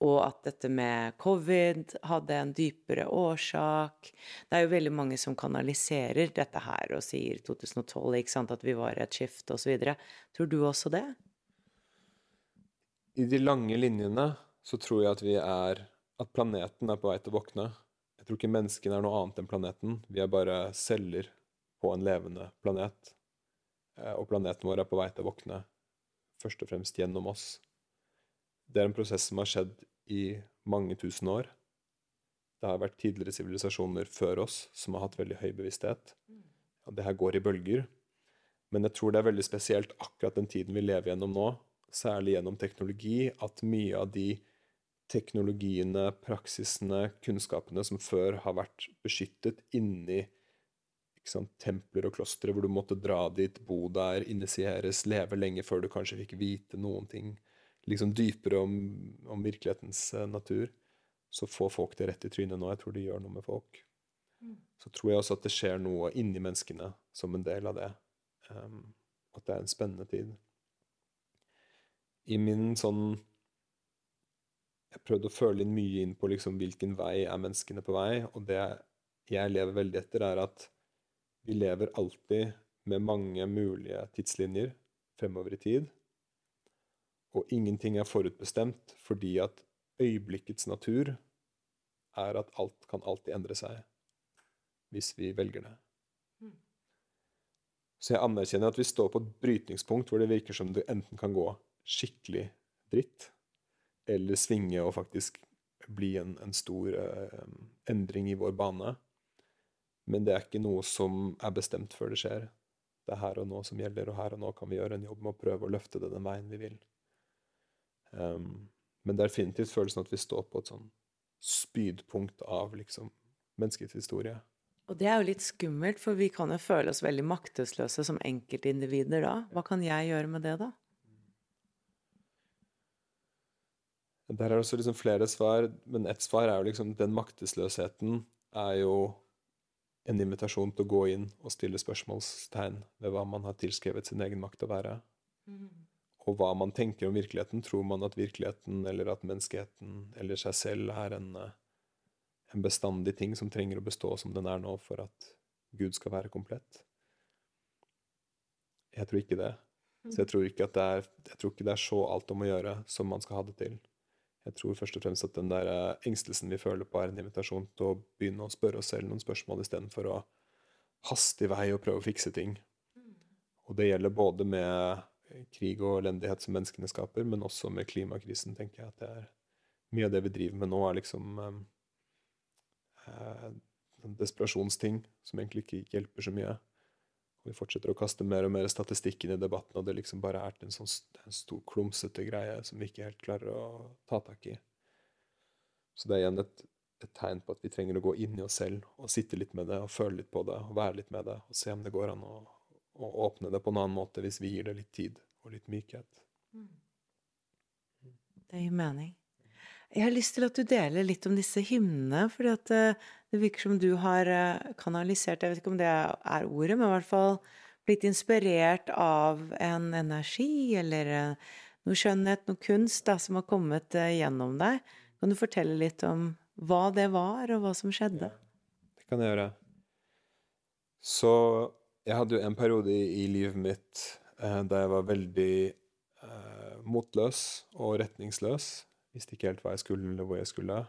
og at dette med covid hadde en dypere årsak? Det er jo veldig mange som kanaliserer dette her og sier 2012, ikke sant, at vi var i et skifte osv. Tror du også det? I de lange linjene så tror jeg at vi er At planeten er på vei til å våkne. Jeg tror ikke menneskene er noe annet enn planeten. Vi er bare celler på en levende planet. Eh, Og planeten vår er på vei til å våkne, først og fremst gjennom oss. Det er en prosess som har skjedd i mange tusen år. Det har vært tidligere sivilisasjoner før oss som har hatt veldig høy bevissthet. Og det her går i bølger. Men jeg tror det er veldig spesielt akkurat den tiden vi lever gjennom nå, særlig gjennom teknologi, at mye av de teknologiene, praksisene, kunnskapene som før har vært beskyttet inni sant, templer og klostre, hvor du måtte dra dit, bo der, initieres, leve lenge før du kanskje fikk vite noen ting liksom dypere om, om virkelighetens eh, natur, så får folk det rett i trynet nå. Jeg tror det gjør noe med folk. Så tror jeg også at det skjer noe inni menneskene som en del av det. Um, at det er en spennende tid. I min sånn Jeg prøvde å føle inn mye inn på liksom hvilken vei er menneskene på vei, og det jeg lever veldig etter, er at vi lever alltid med mange mulige tidslinjer fremover i tid. Og ingenting er forutbestemt fordi at øyeblikkets natur er at alt kan alltid endre seg hvis vi velger det. Så jeg anerkjenner at vi står på et brytningspunkt hvor det virker som det enten kan gå skikkelig dritt, eller svinge og faktisk bli en, en stor eh, endring i vår bane. Men det er ikke noe som er bestemt før det skjer. Det er her og nå som gjelder, og her og nå kan vi gjøre en jobb med å prøve å løfte det den veien vi vil. Um, men det er definitivt følelsen at vi står på et sånn spydpunkt av liksom menneskets historie. Og det er jo litt skummelt, for vi kan jo føle oss veldig maktesløse som enkeltindivider da. Hva kan jeg gjøre med det, da? Der er det også liksom flere svar, men ett svar er jo liksom den maktesløsheten er jo en invitasjon til å gå inn og stille spørsmålstegn ved hva man har tilskrevet sin egen makt å være. Mm. Og hva man tenker om virkeligheten. Tror man at virkeligheten eller at menneskeheten eller seg selv er en, eh, en bestandig ting som trenger å bestå som den er nå, for at Gud skal være komplett? Jeg tror ikke det. Så jeg tror ikke, det er, jeg tror ikke det er så alt om å gjøre som man skal ha det til. Jeg tror først og fremst at den der eh, engstelsen vi føler på, er en invitasjon til å begynne å spørre oss selv noen spørsmål istedenfor å haste i vei og prøve å fikse ting. Og det gjelder både med krig og elendighet som menneskene skaper, men også med klimakrisen, tenker jeg at det er mye av det vi driver med nå, er liksom eh, en desperasjonsting som egentlig ikke hjelper så mye. Vi fortsetter å kaste mer og mer statistikk inn i debatten, og det liksom bare er til en sånn stor, klumsete greie som vi ikke helt klarer å ta tak i. Så det er igjen et, et, tegn på at vi trenger å gå inn i oss selv og sitte litt med det og føle litt på det og være litt med det og se om det går an å, å åpne det på en annen måte hvis vi gir det litt tid og litt mykhet. Mm. Det gir mening. Jeg har lyst til at du deler litt om disse hymnene, for eh, det virker som du har eh, kanalisert Jeg vet ikke om det er ordet, men i hvert fall blitt inspirert av en energi eller eh, noe skjønnhet, noe kunst da, som har kommet gjennom deg. Kan du fortelle litt om hva det var, og hva som skjedde? Det kan jeg gjøre. Så jeg hadde jo en periode i, livet mitt eh, da jeg var veldig eh, motløs og retningsløs. Visste ikke helt hva jeg skulle, eller hvor jeg skulle.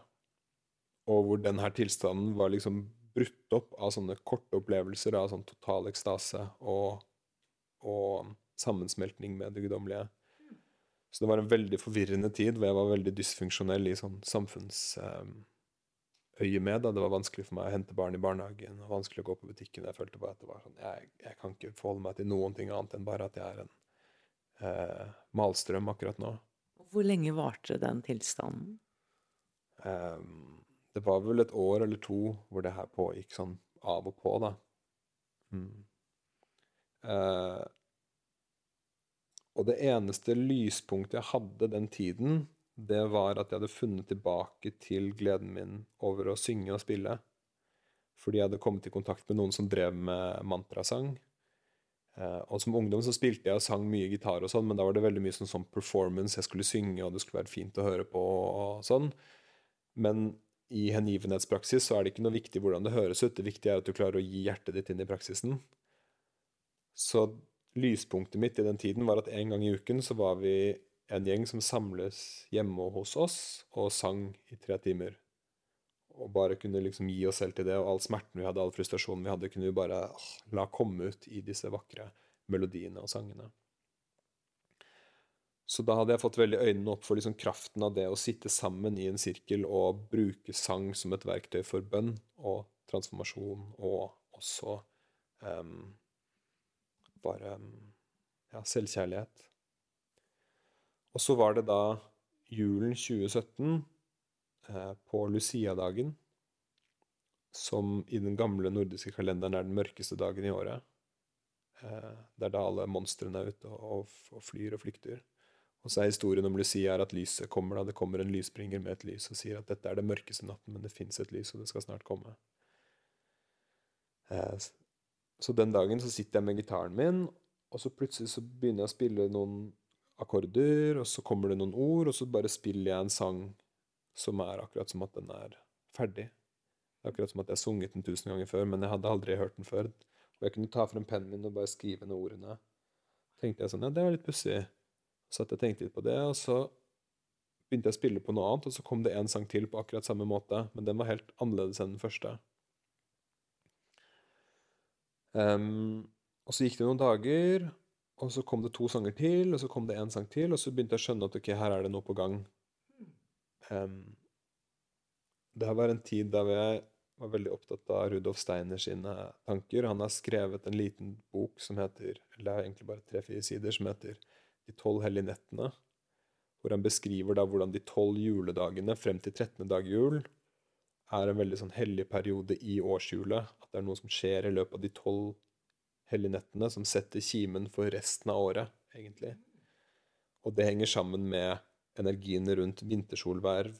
Og hvor denne tilstanden var liksom brutt opp av sånne korte opplevelser av sånn total ekstase og, og sammensmeltning med det guddommelige. Så det var en veldig forvirrende tid hvor jeg var veldig dysfunksjonell i sånn samfunnsøyemed. Da. det var vanskelig for meg å hente barn i barnehagen og vanskelig å gå på butikken. Jeg følte bare at det var sånn, jeg, jeg kan ikke forholde meg til noen ting annet enn bare at jeg er en eh, malstrøm akkurat nå. Hvor lenge varte den tilstanden? Um, det var vel et år eller to hvor det her pågikk sånn av og på, da. Mm. Uh, og det eneste lyspunktet jeg hadde den tiden, det var at jeg hadde funnet tilbake til gleden min over å synge og spille. Fordi jeg hadde kommet i kontakt med noen som drev med mantrasang. Uh, og som ungdom så spilte jeg og sang mye gitar og sånn, men da var det veldig mye sånn, sånn performance. Jeg skulle synge, og det skulle være fint å høre på og sånn. Men i hengivenhetspraksis så er det ikke noe viktig hvordan det høres ut. Det viktige er at du klarer å gi hjertet ditt inn i praksisen. Så lyspunktet mitt i den tiden var at en gang i uken så var vi en gjeng som samles hjemme hos oss og sang i tre timer og bare kunne liksom gi oss selv til det, og all smerten vi hadde, all frustrasjonen vi hadde, kunne vi bare åh, la komme ut i disse vakre melodiene og sangene. Så da hadde jeg fått veldig øynene opp for liksom kraften av det å sitte sammen i en sirkel og bruke sang som et verktøy for bønn og transformasjon, og også um, bare ja, selvkjærlighet. Og så var det da julen 2017 Eh, på Lucia-dagen, som i den gamle nordiske kalenderen er den mørkeste dagen i året. Eh, det er da alle monstrene er ute og, flyr og flykter. Og så er historien om Lucia at lyset kommer da det kommer en lysbringer med et lys og sier at dette er det mørkeste natten, men det fins et lys, og det skal snart komme. Eh, så den dagen så sitter jeg med gitaren min, og så plutselig så begynner jeg å spille noen akkorder, og så kommer det noen ord, og så bare spiller jeg en sang som er akkurat som at den er ferdig. Det er akkurat som at jeg har sunget den tusen ganger før, men jeg hadde aldri hørt den før. Og jeg kunne ta frem pennen min og bare skrive ned ordene. tenkte jeg sånn, ja, det var litt pussig. Så at jeg tenkte litt på det, og så begynte jeg å spille på noe annet, og så kom det en sang til på akkurat samme måte, men den var helt annerledes enn den første. Um, og så gikk det noen dager, og så kom det to sanger til, og så kom det en sang til, og så begynte jeg å skjønne at ok, her er det noe på gang. Um, det her var en tid da jeg var veldig opptatt av Rudolf Steiner sine tanker. Han har skrevet en liten bok som heter eller det er egentlig bare tre-fire sider, som heter De tolv hellige nettene. Hvor han beskriver da hvordan de tolv juledagene frem til 13. dag jul er en veldig sånn hellig periode i årshjulet. At det er noe som skjer i løpet av de tolv hellige nettene som setter kimen for resten av året, egentlig. Og det henger sammen med energiene rundt vintersolverv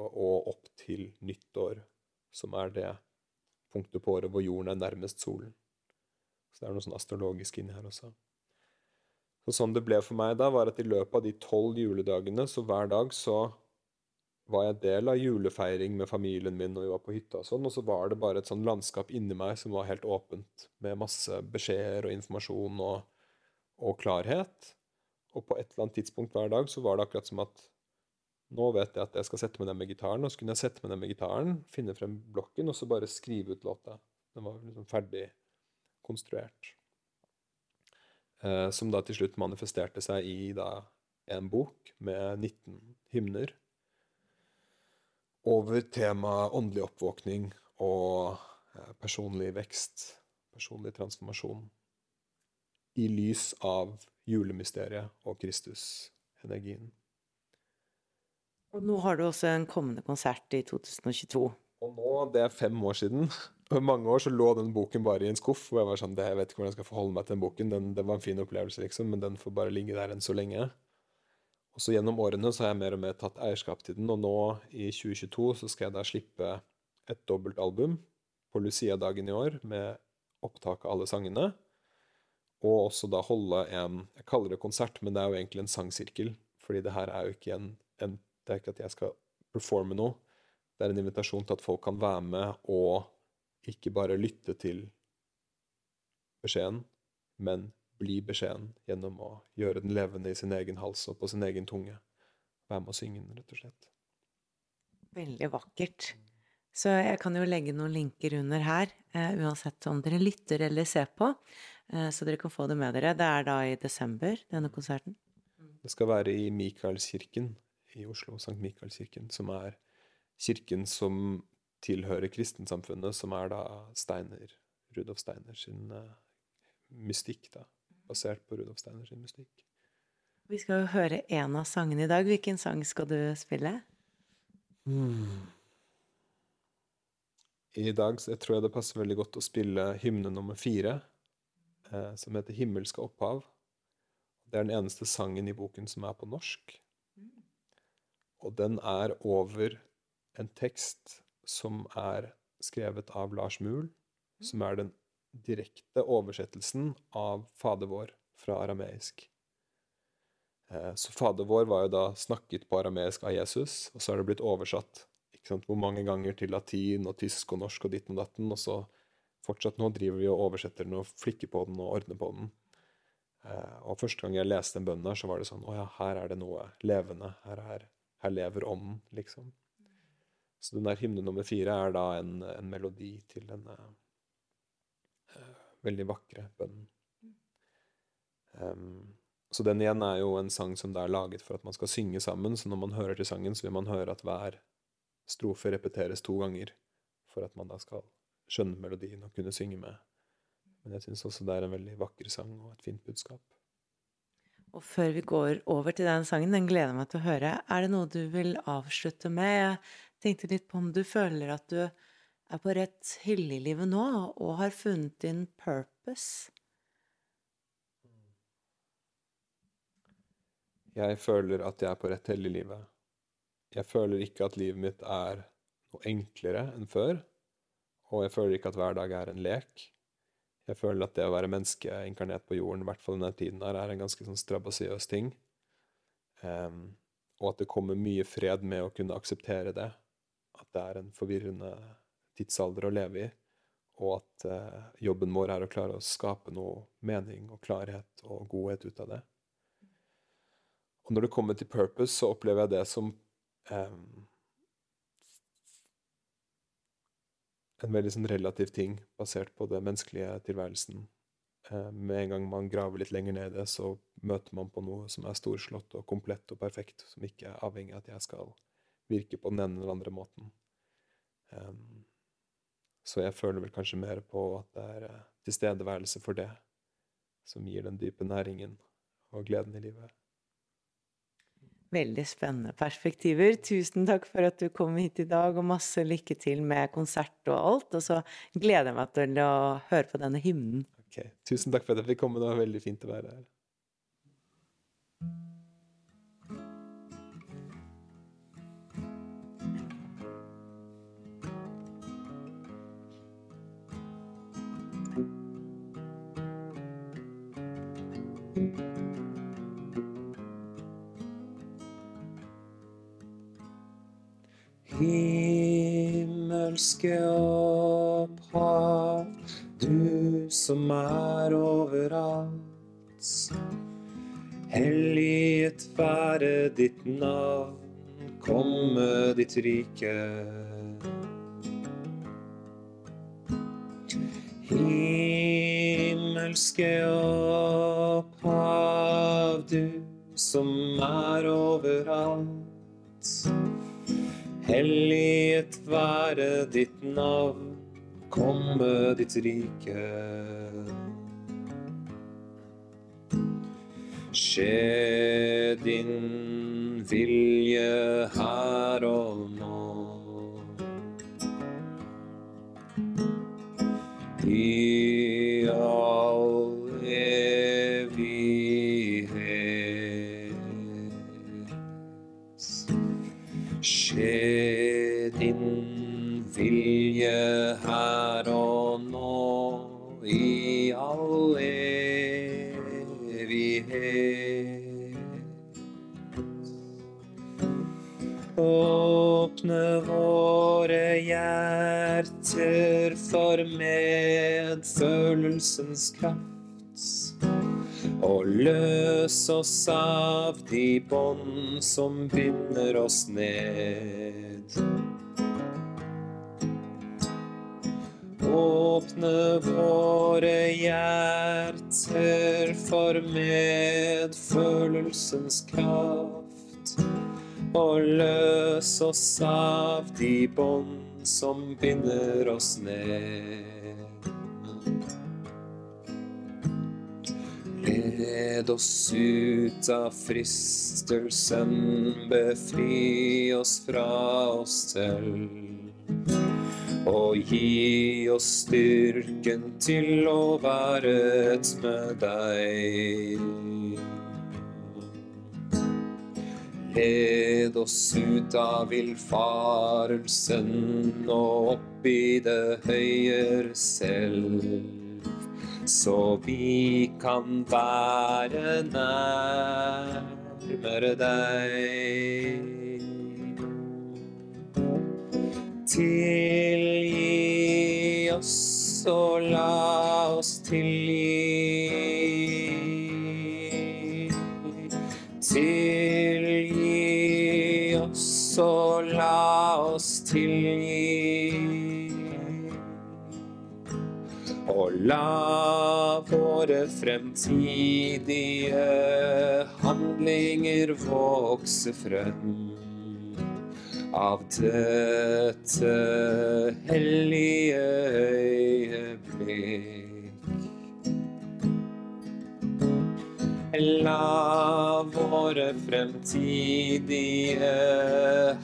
og opp til nyttår, som er det punktet på året hvor jorden er nærmest solen. Så det er noe sånn astrologisk inni her også. Så sånn det ble for meg da, var at i løpet av de tolv juledagene, så hver dag så var jeg del av julefeiring med familien min, når vi var på hytta og sånn, og så var det bare et sånn landskap inni meg som var helt åpent, med masse beskjeder og informasjon og, og klarhet. Og på et eller annet tidspunkt hver dag så var det akkurat som at nå vet jeg at jeg skal sette meg ned med gitaren, og så kunne jeg sette meg ned med gitaren, finne frem blokken, og så bare skrive ut låta. Den var liksom ferdig konstruert. Eh, som da til slutt manifesterte seg i da en bok med 19 hymner over temaet åndelig oppvåkning og eh, personlig vekst, personlig transformasjon, i lys av julemysteriet og Kristus-energien. Og nå har du også en kommende konsert i 2022. Og nå, det er fem år siden. I mange år så lå den boken bare i en skuff. Og jeg var sånn, det, jeg vet ikke hvordan jeg skal forholde meg til den boken. Den, det var en fin opplevelse, liksom, men den får bare ligge der enn så lenge. Og så gjennom årene så har jeg mer og mer tatt eierskap til den, og nå i 2022 så skal jeg da slippe et dobbeltalbum på Lucia-dagen i år med opptak av alle sangene. Og også da holde en Jeg kaller det konsert, men det er jo egentlig en sangsirkel. Fordi det her er jo ikke en, en Det er ikke at jeg skal performe noe. Det er en invitasjon til at folk kan være med og ikke bare lytte til beskjeden, men bli beskjeden gjennom å gjøre den levende i sin egen hals og på sin egen tunge. Være med å synge den, rett og slett. Veldig vakkert. Så jeg kan jo legge noen linker under her, eh, uansett om dere lytter eller ser på, Eh, så dere kan få det med dere. Det er da i desember, denne konserten? Det skal være i Mikaelskirken i Oslo, Sankt Mikaelskirken, som er kirken som tilhører kristensamfunnet, som er da Steiner, Rudolf Steiner sin eh, mystikk, da basert på Rudolf Steiner sin mystikk. Vi skal jo høre én av sangene i dag. Hvilken sang skal du spille? Hmm. I dag jeg tror jeg det passer veldig godt å spille hymne nummer fire, eh, som heter 'Himmelske opphav'. Det er den eneste sangen i boken som er på norsk. Og den er over en tekst som er skrevet av Lars Muhl, som er den direkte oversettelsen av Fader vår fra arameisk. Eh, så Fader vår var jo da snakket på arameisk av Jesus, og så har det blitt oversatt hvor mange ganger til latin og tysk og norsk og ditt og datten, og så fortsatt nå driver vi og oversetter den og flikker på den og ordner på den. Eh, og første gang jeg leste den bønnen der, så var det sånn Å ja, her er det noe levende. Her, er, her lever ånden, liksom. Så den der hymne nummer fire er da en, en melodi til denne veldig vakre bønnen. Um, så den igjen er jo en sang som det er laget for at man skal synge sammen, så når man hører til sangen, så vil man høre at hver strofe repeteres to ganger, for at man da skal skjønne melodien og kunne synge med. Men jeg syns også det er en veldig vakker sang og et fint budskap. Og før vi går over til den sangen, den gleder jeg meg til å høre, er det noe du vil avslutte med? Jeg tenkte litt på om du føler at du er på rett hylle i livet nå og har funnet din purpose? Jeg føler at jeg er på rett helle i livet. Jeg føler ikke at livet mitt er noe enklere enn før. Og jeg føler ikke at hver dag er en lek. Jeg føler at det å være menneske inkarnert på jorden, i hvert fall denne tiden her, er en ganske sånn strabasiøs ting. Um, og at det kommer mye fred med å kunne akseptere det. At det er en forvirrende tidsalder å leve i, og at eh, jobben vår er å klare å skape noe mening og klarhet og godhet ut av det. Og når det kommer til purpose, så opplever jeg det som eh, en veldig sånn relativ ting basert på den menneskelige tilværelsen. Eh, med en gang man graver litt lenger ned i det, så møter man på noe som er storslått og komplett og perfekt, som ikke er avhengig av at jeg skal virke på den ene eller andre måten. Um, så jeg føler vel kanskje mer på at det er uh, tilstedeværelse for det som gir den dype næringen og gleden i livet. Veldig spennende perspektiver. Tusen takk for at du kom hit i dag, og masse lykke til med konsert og alt. Og så gleder jeg meg til å høre på denne hymnen. Ok, Tusen takk for at jeg fikk komme. Det var veldig fint å være her. Himmelske opphav, du som er overalt. Helliget være ditt navn, komme ditt rike. Himmelske opphav, du som er overalt. Helliget være ditt navn, komme ditt rike. Skje din vilje her og nå. I vilje her og nå i all evighet. Åpne våre hjerter for medfølelsens kraft. Og løs oss av de bånd som binder oss ned. For medfølelsens kraft. Og løs oss av de bånd som binder oss ned. Led oss ut av fristelsen, befri oss fra oss selv. Og gi oss styrken til å være et med deg. Led oss ut av villfarelsen og opp i det høyere selv så vi kan være nærmere deg. Tilgi oss og la oss tilgi. Tilgi oss og la oss tilgi. Og la våre fremtidige handlinger vokse frem av dette hellige øyeblikk. La våre fremtidige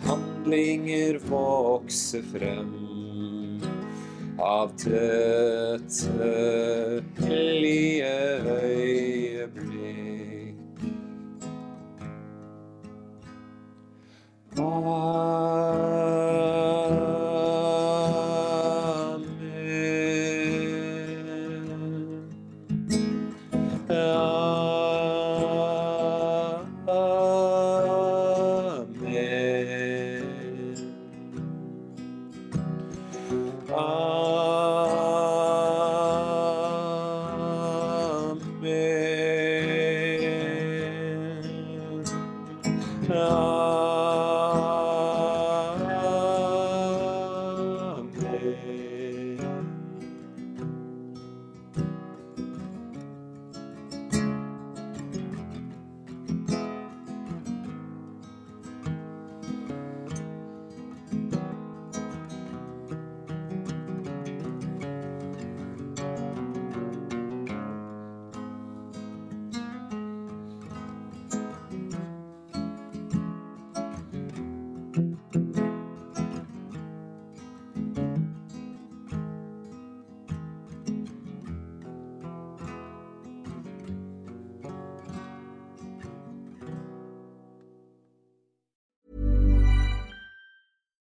handlinger vokse frem av dette hellige øyeblikk. Bye.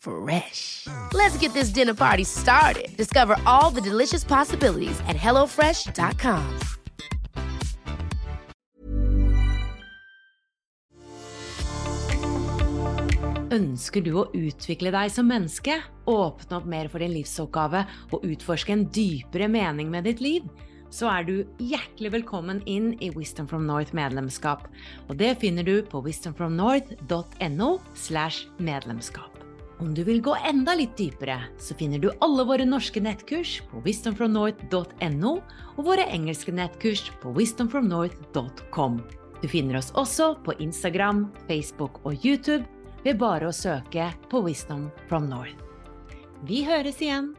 Fresh. Let's get this dinner party started. Discover all the delicious possibilities at hellofresh.com. Ønsker du å utvikle deg som menneske, åpne opp mer for din livsoppgave og utforske en dypere mening med ditt liv? Så er du hjertelig velkommen inn i Wisdom from North medlemskap. Og det finner du på wisdomfromnorth.no slash medlemskap. Om du vil gå enda litt dypere, så finner du alle våre norske nettkurs på wisdomfromnorth.no og våre engelske nettkurs på wisdomfromnorth.com. Du finner oss også på Instagram, Facebook og YouTube ved bare å søke på Wisdom from North. Vi høres igjen!